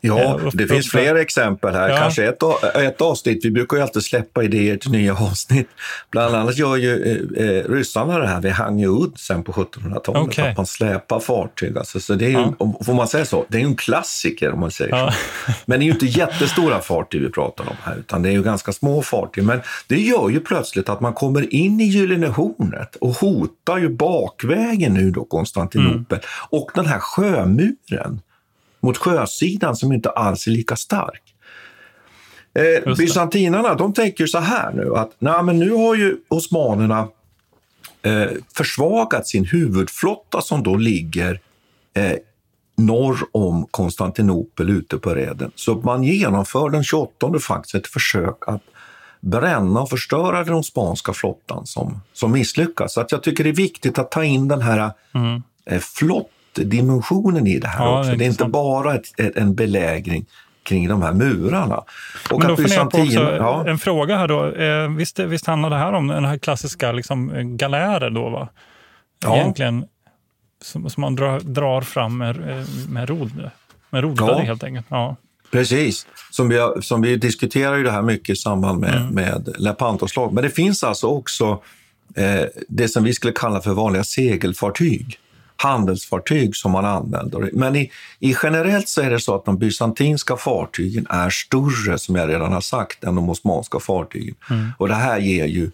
Ja, Eh, det finns upp- fler exempel här. Ja. Kanske ett, ett avsnitt. Vi brukar ju alltid släppa idéer till nya (laughs) avsnitt. Bland annat gör ju eh, eh, ryssarna det här vid Hangöudd sen på 1700-talet. Okej. Att man släpar fartyg. Alltså, så det är ju, Ja. Får man säga så? Det är ju en klassiker om man säger Ja. så. (laughs) Men det är ju inte jättestora fartyg vi pratar om här, utan det är ju ganska små fartyg. Men det gör ju plötsligt att man kommer in i Gyllene hornet och hotar ju bakvägen nu då Konstantinopel. Och den här sjömuren mot sjösidan som inte alls är lika stark. Eh, bysantinarna de tänker så här nu att nej, men nu har ju osmanerna eh, försvagat sin huvudflotta som då ligger eh, norr om Konstantinopel ute på reden. Så man genomför den 28 faktiskt ett försök att bränna och förstöra den osmanska flottan som, som misslyckas. Så att jag tycker det är viktigt att ta in den här Mm. eh, flottdimensionen i det här Ja, också. det är Det är inte bara ett, ett, en belägring kring de här murarna. Och Men då på också, bysantin- ja. en fråga här då. Eh, visst, visst handlar det här om den här klassiska liksom, galärer då va? Ja. Egentligen som, som man drar, drar fram med, eh, med, rod, med roddare Ja. helt enkelt. Ja. Precis. Som vi, som vi diskuterar ju det här mycket i samband med, Mm. med Lepantoslag. Men det finns alltså också eh, det som vi skulle kalla för vanliga segelfartyg. Handelsfartyg som man använder. Men i, i generellt så är det så att de bysantinska fartygen är större, som jag redan har sagt, än de osmanska fartygen. Mm. Och det här ger ju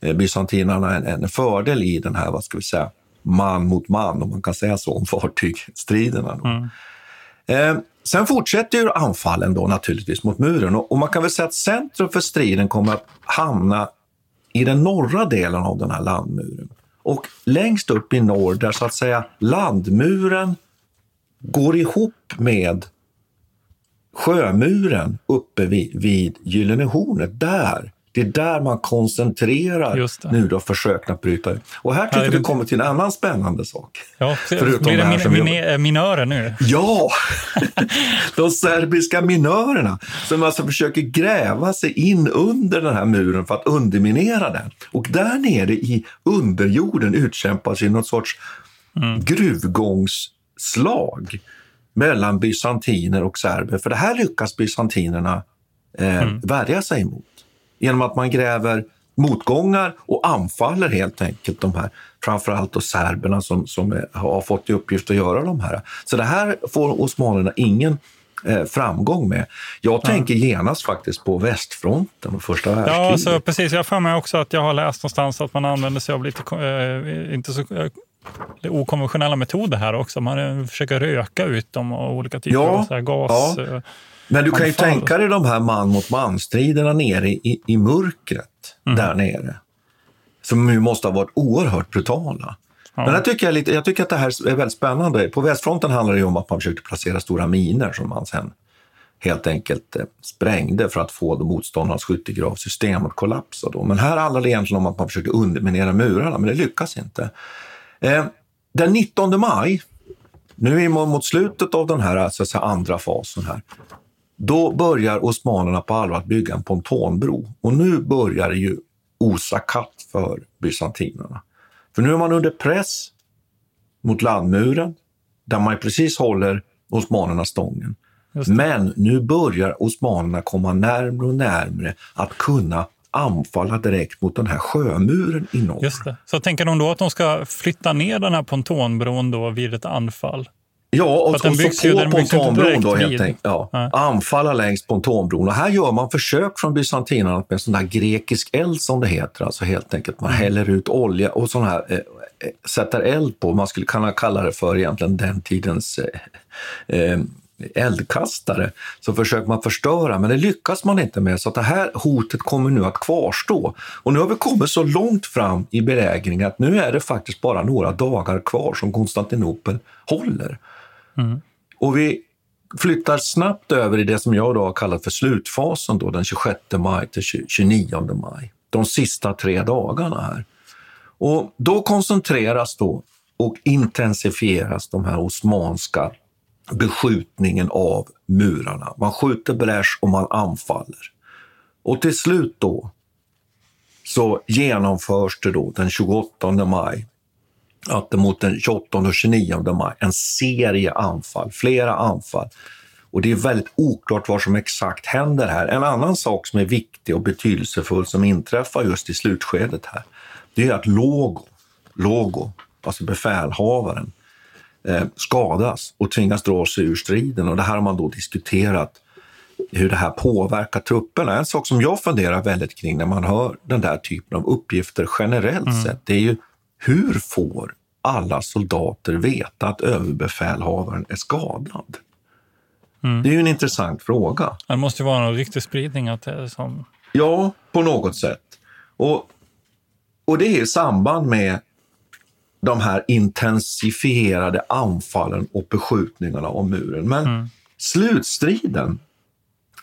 eh, bysantinerna en, en fördel i den här, vad ska vi säga, man mot man, om man kan säga så, om fartygsstriderna. Mm. Eh, sen fortsätter ju anfallen då naturligtvis mot muren och, och man kan väl säga att centrum för striden kommer att hamna i den norra delen av den här landmuren. Och längst upp i norr där så att säga landmuren går ihop med sjömuren uppe vid, vid Gyllene hornet. Där, det är där man koncentrerar nu då försöken att bryta ut. Och här Här tycker är vi det- kommer till en annan spännande sak. Ja, Förutom blir det det här min, min, eh, minörer nu? Ja! (laughs) De serbiska minörerna som alltså försöker gräva sig in under den här muren för att underminera den. Och där nere i underjorden utkämpas ju något sorts gruvgångsslag mellan bysantiner och serber. För det här lyckas bysantinerna eh, värja sig emot genom att man gräver motgångar och anfaller helt enkelt de här, framförallt då serberna som, som är, har fått i uppgift att göra de här. Så det här får osmanerna ingen eh, framgång med. Jag tänker genast faktiskt på västfronten och första Ja, världskriget. så precis. Jag för mig också att jag har läst någonstans att man använder sig av lite eh, inte så, eh, okonventionella metoder här också. Man eh, försöker röka ut dem och olika typer Ja, av gas. ja. Men du kan ju tänka dig de här man mot man-striderna nere i, i mörkret Mm. där nere. Som ju måste ha varit oerhört brutala. Ja. Men jag tycker, jag, lite, jag tycker att det här är väldigt spännande. På västfronten handlar det om att man försökte placera stora miner som man sen helt enkelt eh, sprängde för att få motståndarnas skyttegravssystem att kollapsa. Då. Men här handlar det egentligen om att man försöker underminera murarna, men det lyckas inte. Eh, den 19 maj, nu är vi mot slutet av den här så säga, andra fasen här, då börjar osmanerna på allvar att bygga en pontonbro. Och nu börjar det ju osa katt för bysantinerna. För nu är man under press mot landmuren, där man precis håller osmanerna stången. Men nu börjar osmanerna komma närmre och närmre att kunna anfalla direkt mot den här sjömuren i norr. Just det. Så tänker de då att de ska flytta ner den här pontonbron då vid ett anfall? Ja, och, och så ju, på pontonbron då helt enkelt. Ja, Nej. Anfalla längs pontonbron. Och här gör man försök från bysantinerna med sån där grekisk eld som det heter. Alltså helt enkelt man häller ut olja och sån här, eh, eh, sätter eld på. Man skulle kunna kalla det för egentligen den tidens eh, eh, eldkastare. Så försöker man förstöra, men det lyckas man inte med. Så att det här hotet kommer nu att kvarstå. Och nu har vi kommit så långt fram i belägringen att nu är det faktiskt bara några dagar kvar som Konstantinopel håller. Mm. Och vi flyttar snabbt över i det som jag då har kallat för slutfasen då, den 26 maj till 29 maj. De sista tre dagarna här. Och då koncentreras då och intensifieras de här osmanska beskjutningen av murarna. Man skjuter bräsch och man anfaller. Och till slut då så genomförs det då den 28 maj att mot den 28 och 29 maj en serie anfall, flera anfall. Och det är väldigt oklart vad som exakt händer här. En annan sak som är viktig och betydelsefull som inträffar just i slutskedet här, det är att Logo, Logo alltså befälhavaren, eh, skadas och tvingas dra sig ur striden. Och det här har man då diskuterat hur det här påverkar trupperna. En sak som jag funderar väldigt kring när man hör den där typen av uppgifter generellt Mm. sett, det är ju hur får alla soldater veta att överbefälhavaren är skadad? Mm. Det är ju en intressant fråga. Det måste ju vara någon riktig spridning. Att det är som... Ja, på något sätt. Och, och det är i samband med de här intensifierade anfallen och beskjutningarna av muren. Men slutstriden,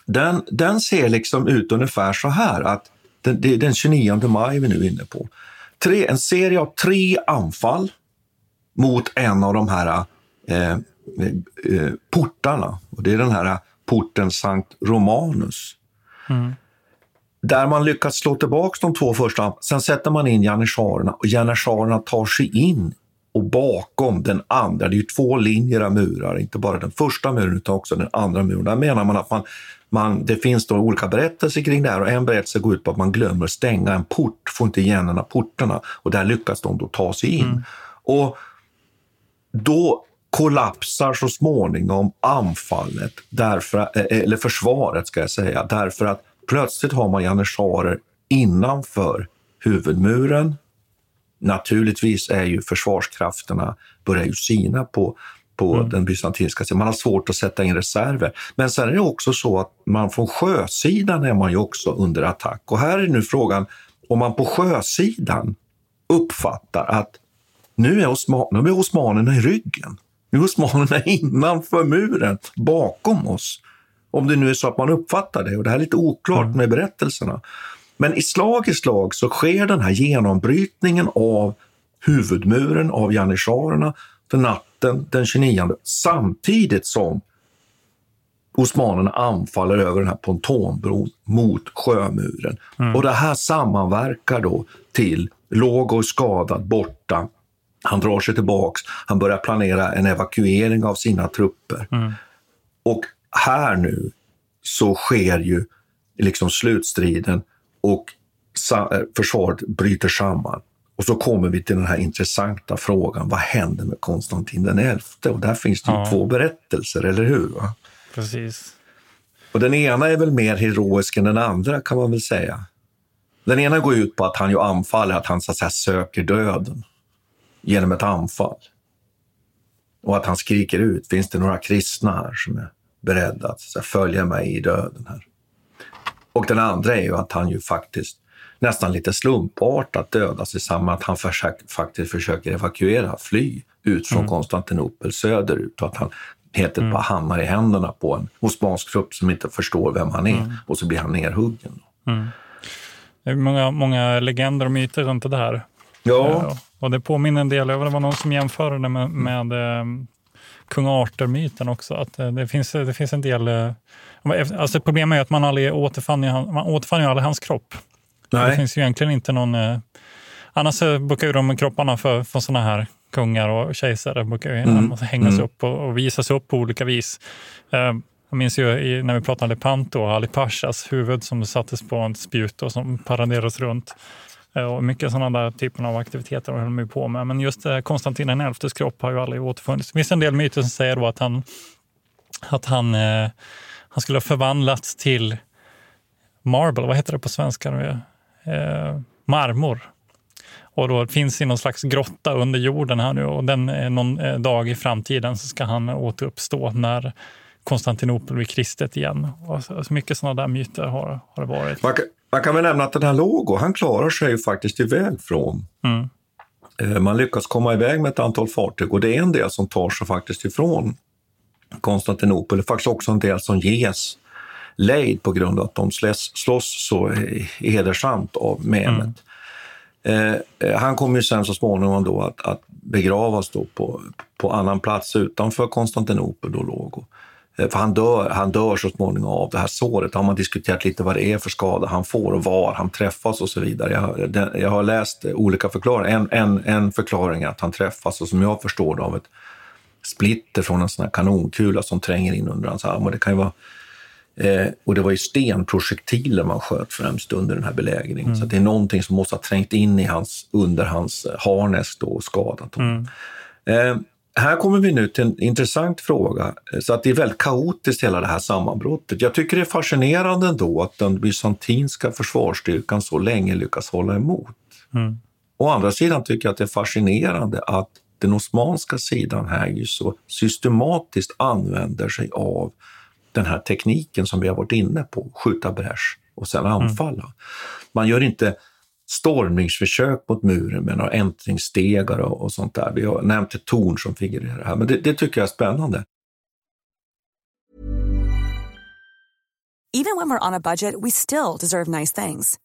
den, den ser liksom ut ungefär så här att den, är den 29 maj vi nu är inne på. Tre, en serie av tre anfall mot en av de här eh, eh, portarna. Och det är den här porten Sankt Romanus där man lyckats slå tillbaka de två första. Sen sätter man in janitscharerna och janitscharerna tar sig in och bakom den andra. Det är ju två linjer av murar, inte bara den första muren utan också den andra muren. Där menar man att man, man, det finns då olika berättelser kring det här och en berättelse går ut på att man glömmer stänga en port, får inte igen en av portarna och där lyckas de då ta sig in. Och då kollapsar så småningom anfallet, därför, eh, eller försvaret ska jag säga, därför att plötsligt har man janissarer innanför huvudmuren. Naturligtvis är ju försvarskrafterna börjar ju sina på, på den bysantinska sidan. Man har svårt att sätta in reserver. Men sen är det också så att man från sjösidan är man ju också under attack. Och här är nu frågan om man på sjösidan uppfattar att nu är, osman, nu är osmanerna i ryggen. Nu är osmanerna (laughs) innanför muren, bakom oss. Om det nu är så att man uppfattar det. Och det här är lite oklart med berättelserna. Men i slag i slag så sker den här genombrytningen av huvudmuren av janitscharerna för natten den 29 samtidigt som osmanerna anfaller över den här pontonbron mot sjömuren. Och det här sammanverkar då till Logo är skadad, borta. Han drar sig tillbaks, han börjar planera en evakuering av sina trupper. Och här nu så sker ju liksom slutstriden och eh, försvaret bryter samman. Och så kommer vi till den här intressanta frågan, vad händer med Konstantin den elfte? Och där finns det ju Ja. två berättelser, eller hur? Va? Precis. Och den ena är väl mer heroisk än den andra kan man väl säga. Den ena går ut på att han ju anfaller, att han så att säga söker döden genom ett anfall. Och att han skriker ut, finns det några kristna här som är beredda att så att säga, följa mig i döden här? Och den andra är ju att han ju faktiskt nästan lite slumpartat dödas i med att han försöker, faktiskt försöker evakuera, fly ut från Konstantinopel söderut och att han Helt mm. bara hamnar i händerna på en osmansk trupp som inte förstår vem han är mm. och så blir han nerhuggen. Mm. Det är många, många legender och myter runt det här. Ja. Uh, och det påminner en del, det var någon som jämförde det med, med um, kung Arthur-myten också. Att uh, det, finns, det finns en del... Alltså problemet är att man aldrig återfann, man återfann ju aldrig hans kropp. Nej. Det finns ju egentligen inte någon... Annars brukar ju de kropparna för, för sådana här kungar och kejsare brukar ju mm. hängas mm. upp och, och, visas upp på olika vis. Jag minns ju i, när vi pratade Lepanto och Ali Pashas huvud som sattes på en spjut och som paraderades runt. Eh, och mycket sådana där typer av aktiviteter höll de på med. Men just eh, Konstantin XIs kropp har ju aldrig återfunnits. Det finns en del myter som säger då att han, att han, eh, han skulle ha förvandlats till marble, vad heter det på svenska? Eh, marmor. Och då finns i någon slags grotta under jorden här nu och den är någon eh, dag i framtiden så ska han återuppstå när Konstantinopel blir kristet igen. Och så, mycket sådana där myter har, har det varit. Man kan, man kan väl nämna att den här Logo, han klarar sig ju faktiskt iväg från mm. Eh, man lyckas komma iväg med ett antal fartyg och det är en del som tar sig faktiskt ifrån Konstantinopel. Det är faktiskt också en del som ges lejd på grund av att de slåss så hedersamt av Mehmet. Mm. Eh, han kommer ju sen så småningom då att, att begravas då på, på annan plats utanför Konstantinopel, då Logo. Eh, för han dör, han dör så småningom av det här såret. Har man diskuterat lite vad det är för skada han får och var han träffas och så vidare. Jag, jag har läst olika förklaringar. En, en, en förklaring är att han träffas, och som jag förstår det, av ett splitter från en sån här kanonkula som tränger in under hans arm. Och det kan ju vara Eh, och det var ju stenprojektiler man sköt främst under den här belägringen. Mm. Så det är någonting som måste ha trängt in i hans, under hans harness då och skadat honom. Mm. Eh, här kommer vi nu till en intressant fråga. Så att det är väldigt kaotiskt hela det här sammanbrottet. Jag tycker det är fascinerande ändå att den bysantinska försvarsstyrkan så länge lyckas hålla emot. Mm. Å andra sidan tycker jag att det är fascinerande att den osmanska sidan här ju så systematiskt använder sig av den här tekniken som vi har varit inne på, skjuta bräsch och sen anfalla. Mm. Man gör inte stormningsförsök mot muren med några äntringsstegar och, och sånt där. Vi har nämnt ett torn som figurerar här, men det, det tycker jag är spännande. Even when we're on a budget we still deserve nice things.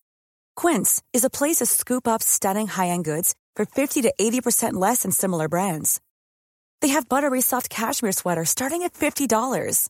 Quince is a place to scoop up stunning high-end goods for 50 to 80% less than similar brands. They have buttery soft cashmere sweaters starting at $50,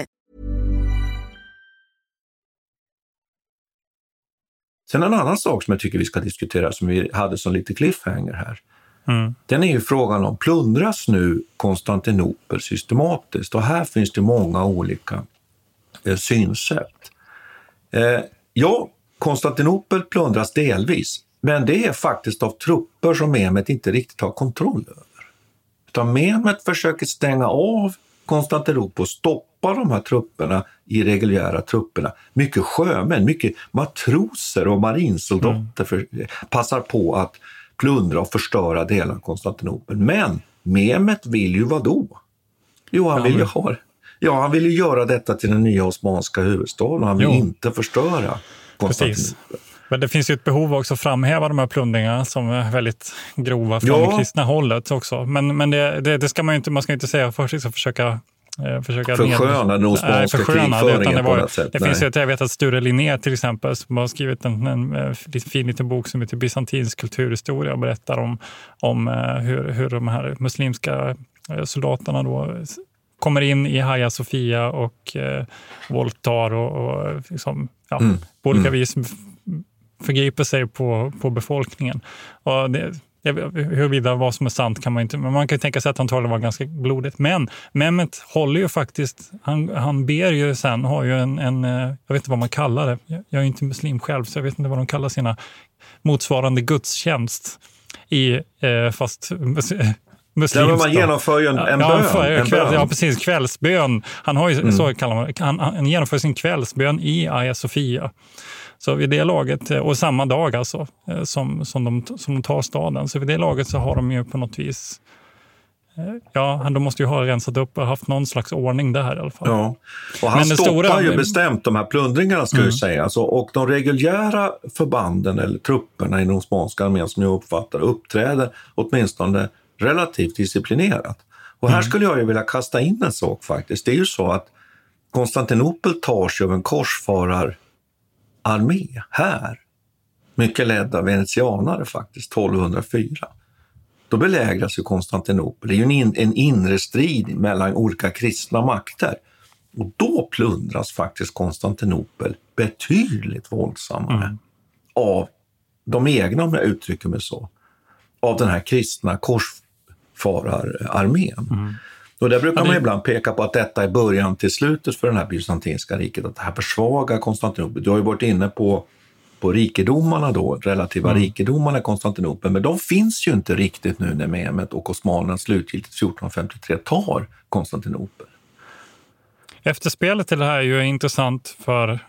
Sen en annan sak som jag tycker vi ska diskutera, som vi hade som lite cliffhanger här. Mm. Den är ju frågan om, plundras nu Konstantinopel systematiskt? Och här finns det många olika eh, synsätt. Eh, ja, Konstantinopel plundras delvis, men det är faktiskt av trupper som Mehmet inte riktigt har kontroll över. Utan Mehmet försöker stänga av Konstantinopel och stoppa de här trupperna i reguljära trupperna. Mycket sjömän, mycket matroser och marinsoldater för, passar på att plundra och förstöra delar av Konstantinopel. Men Mehmet vill ju vad då? Jo, han vill ju ha Ja, han vill ju göra detta till den nya osmanska huvudstaden. Han vill jo. inte förstöra Konstantinopel. Precis. Men det finns ju ett behov också att framhäva de här plundringarna som är väldigt grova från ja. det kristna hållet också. Men, men det, det, det, ska man ju inte, man ska inte säga först, liksom försöka eh, försöka försköna den osmanska krigföringen på något sätt. Det Nej. finns ju, jag vet att Sture Linné till exempel som har skrivit en, en, en fin liten bok som heter Bysantinsk kulturhistoria och berättar om, om eh, hur, hur de här muslimska eh, soldaterna då kommer in i Hagia Sofia och eh, våldtar och, och liksom, ja, Mm. på olika Mm. vis förgriper sig på, på befolkningen. Och det, huruvida vad som är sant kan man inte, men man kan ju tänka sig att antagligen var ganska blodigt. Men Mehmet håller ju faktiskt, han, han ber ju sen, har ju en, en, eh, jag vet inte vad man kallar det, jag är inte muslim själv så jag vet inte vad de kallar sina motsvarande gudstjänst i, eh, fast mus- (laughs) muslimskt. Ja, man genomför ju en- en ja, bön, för- en kväll, bön. Ja, precis. Kvällsbön. Han har ju, Mm. så kallar man. Han, han genomför sin kvällsbön i Hagia Sofia. Så vid det laget, eh, och samma dag alltså, eh, som, som, de, som de tar staden, så vid det laget så har de ju på något vis eh, Ja, de måste ju ha rensat upp och haft någon slags ordning där i alla fall. Ja. Och han Men stoppar stora- ju bestämt de här plundringarna ska Mm. ju säga. Alltså, och de reguljära förbanden eller trupperna i den Osmanska armén som jag uppfattar uppträder åtminstone relativt disciplinerat. Och här Mm. skulle jag ju vilja kasta in en sak faktiskt. Det är ju så att Konstantinopel tas ju av en korsfarararmé här. Mycket ledd av venetianare faktiskt, 1204. Då belägras ju Konstantinopel. Det är ju en, en inre strid mellan olika kristna makter. Och då plundras faktiskt Konstantinopel betydligt våldsammare av de egna, om jag uttrycker mig så, av den här kristna korsfarararmén. Och där brukar Ja, det- man ibland peka på att detta är början till slutet för det här bysantinska riket, att det här försvagar Konstantinopel. Du har ju varit inne på, på rikedomarna då, relativa Mm. rikedomarna i Konstantinopel, men de finns ju inte riktigt nu när Mehmet och osmanerna slutgiltigt 1453 tar Konstantinopel. Efterspelet till det här är ju intressant för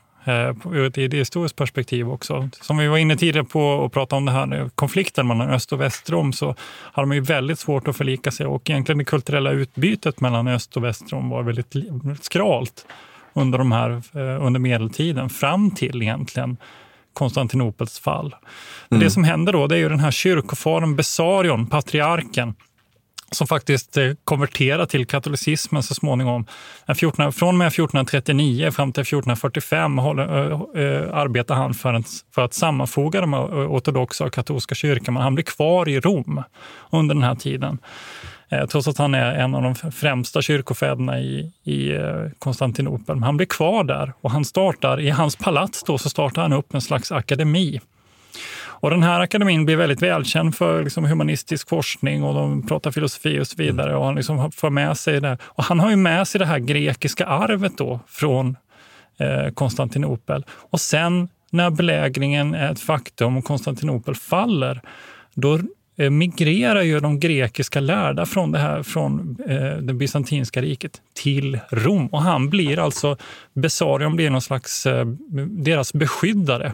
ur ett idéhistoriskt perspektiv också. Som vi var inne tidigare på och pratade om det här eh, konflikten mellan öst och västrom så har de ju väldigt svårt att förlika sig och egentligen det kulturella utbytet mellan öst och västrom var väldigt skralt under, de här, eh, under medeltiden fram till egentligen Konstantinopels fall. Mm. Det som händer då det är ju den här kyrkofaren Bessarion, patriarken, som faktiskt eh, konverterar till katolicismen så småningom. 14, från och med 1439 fram till 1445 håller, eh, eh, arbetar han för, en, för att sammanfoga de ortodoxa och katolska kyrkan, men han blir kvar i Rom under den här tiden. Trots att han är en av de främsta kyrkofäderna i, i Konstantinopel. Men han blir kvar där och han startar, i hans palats då, så startar han upp en slags akademi. Och den här akademin blir väldigt välkänd för liksom humanistisk forskning och de pratar filosofi och så vidare. Och han liksom får med sig det. Och han har ju med sig det här grekiska arvet då från eh, Konstantinopel. Och sen när belägringen är ett faktum och Konstantinopel faller, då eh, migrerar ju de grekiska lärda från det här från eh, det bysantinska riket till Rom. Och han blir alltså, Bessarion blir någon slags eh, deras beskyddare.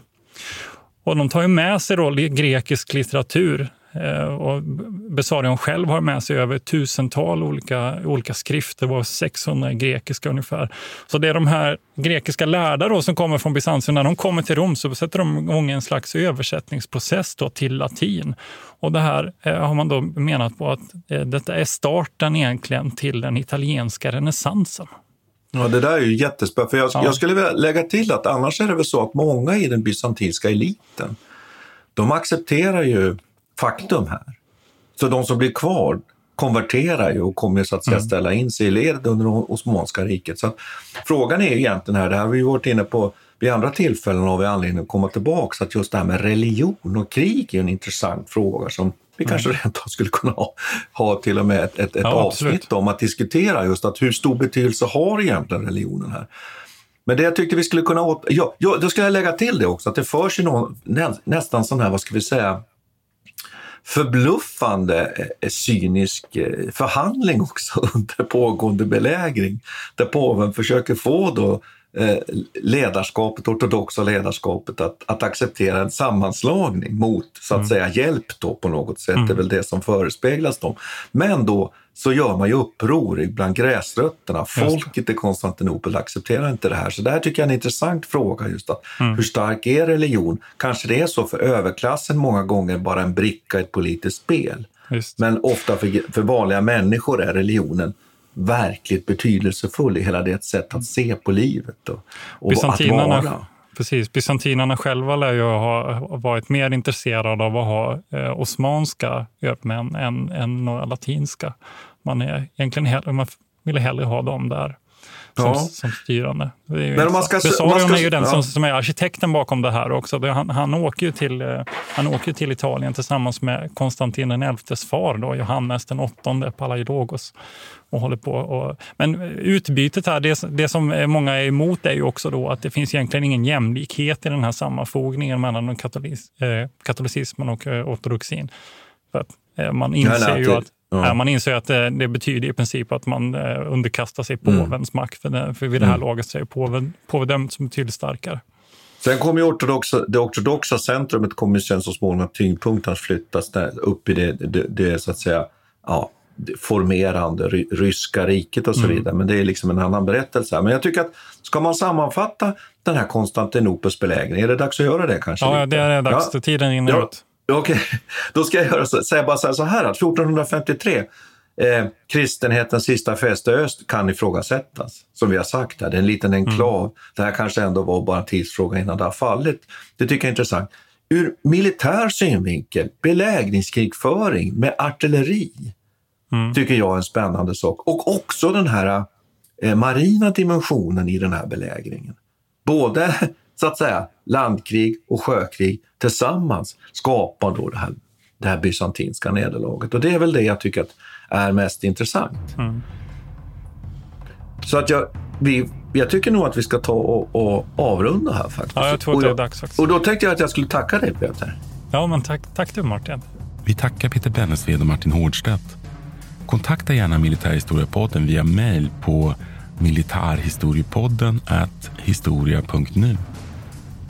Och de tar ju med sig då grekisk litteratur. Eh, och Besarion själv har med sig över tusental olika, olika skrifter, var 600 grekiska ungefär. Så det är de här grekiska lärda då som kommer från Bysantium, när de kommer till Rom så sätter de igång en slags översättningsprocess då till latin. Och det här eh, har man då menat på att eh, detta är starten egentligen till den italienska renässansen. Ja, det där är ju jättespännande. För jag, Ja. jag skulle vilja lägga till att annars är det väl så att många i den bysantinska eliten, de accepterar ju faktum här. Så de som blir kvar konverterar ju och kommer så att säga Mm. ställa in sig i ledet under det Osmanska riket. Så att, frågan är ju egentligen här, det här har vi varit inne på vid andra tillfällen har vi anledning att komma tillbaka, att just det här med religion och krig är en intressant fråga som vi Mm. kanske rent av skulle kunna ha, ha till och med ett, ett, ett Ja, absolut. avsnitt om att diskutera just att hur stor betydelse har egentligen religionen här? Men det jag tyckte vi skulle kunna... Åt... Ja, ja, då ska jag lägga till det också, att det förs ju någon, nä, nästan sån här, vad ska vi säga, förbluffande eh, cynisk eh, förhandling också (laughs) under pågående belägring. Där påven försöker få då eh, ledarskapet, ortodoxa ledarskapet att, att acceptera en sammanslagning mot så att säga hjälp då på något sätt. Det är väl det som förespeglas dem. Men då så gör man ju uppror bland gräsrötterna. Folket i Konstantinopel accepterar inte det här. Så det här tycker jag är en intressant fråga. just att Mm. Hur stark är religion? Kanske det är så för överklassen många gånger bara en bricka i ett politiskt spel. Just. Men ofta för, för vanliga människor är religionen verkligt betydelsefull i hela det sätt att se på livet och, och att vara. precis, bysantinarna själva lär ju ha varit mer intresserade av att ha eh, osmanska övermän än, än några latinska. man är egentligen hellre, man ville hellre ha dem där som, Ja. som styrande. Det är ju Men man ska- Bessarion om man ska- är ju den ja. som, som är arkitekten bakom det här också. Han, han, åker ju till, eh, han åker ju till Italien tillsammans med Konstantin den elftes far, då, Johannes den åttonde Palaiologos. Och håller på och, men utbytet här, det, det som många är emot är ju också då att det finns egentligen ingen jämlikhet i den här sammanfogningen mellan katolis, eh, katolicismen och eh, ortodoxin. För att, eh, man inser nej, ju det- att ja. Ja, man inser att det, det betyder i princip att man eh, underkastar sig Mm. påvens makt. För, det, för vid det här Mm. laget så är påven, påvedömt som betydligt starkare. Sen kommer ortodoxa, det ortodoxa centrumet kommer sen så småningom att tyngdpunkten att flyttas upp i det, det, det så att säga ja, formerande ry, ryska riket och så Mm. vidare. Men det är liksom en annan berättelse. Men jag tycker att ska man sammanfatta den här Konstantinopels belägring, är det dags att göra det kanske? Ja, lite? det är dags. Ja. Tiden rinner Ja. ut. Okej, då ska jag göra så, säga bara så här, att 1453, eh, kristenhetens sista fäste öst kan ifrågasättas. Som vi har sagt här, det är en liten enklav. Det här kanske ändå var bara en tidsfråga innan det har fallit. Det tycker jag är intressant. Ur militär synvinkel, belägringskrigföring med artilleri, tycker jag är en spännande sak. Och också den här eh, marina dimensionen i den här belägringen. Både så att säga landkrig och sjökrig tillsammans skapar då det här, det här bysantinska nederlaget. Och det är väl det jag tycker att är mest intressant. Mm. Så att jag, vi, jag tycker nog att vi ska ta och, och avrunda här faktiskt. Ja, jag tror att och det är dags faktiskt. Och då tänkte jag att jag skulle tacka dig Peter. Ja, men tack, tack du Martin. Vi tackar Peter Bennesved och Martin Hårdstedt. Kontakta gärna Militärhistoriepodden via mejl på militarhistoriepodden historia.nu.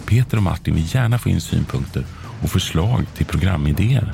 Peter och Martin vill gärna få in synpunkter och förslag till programidéer.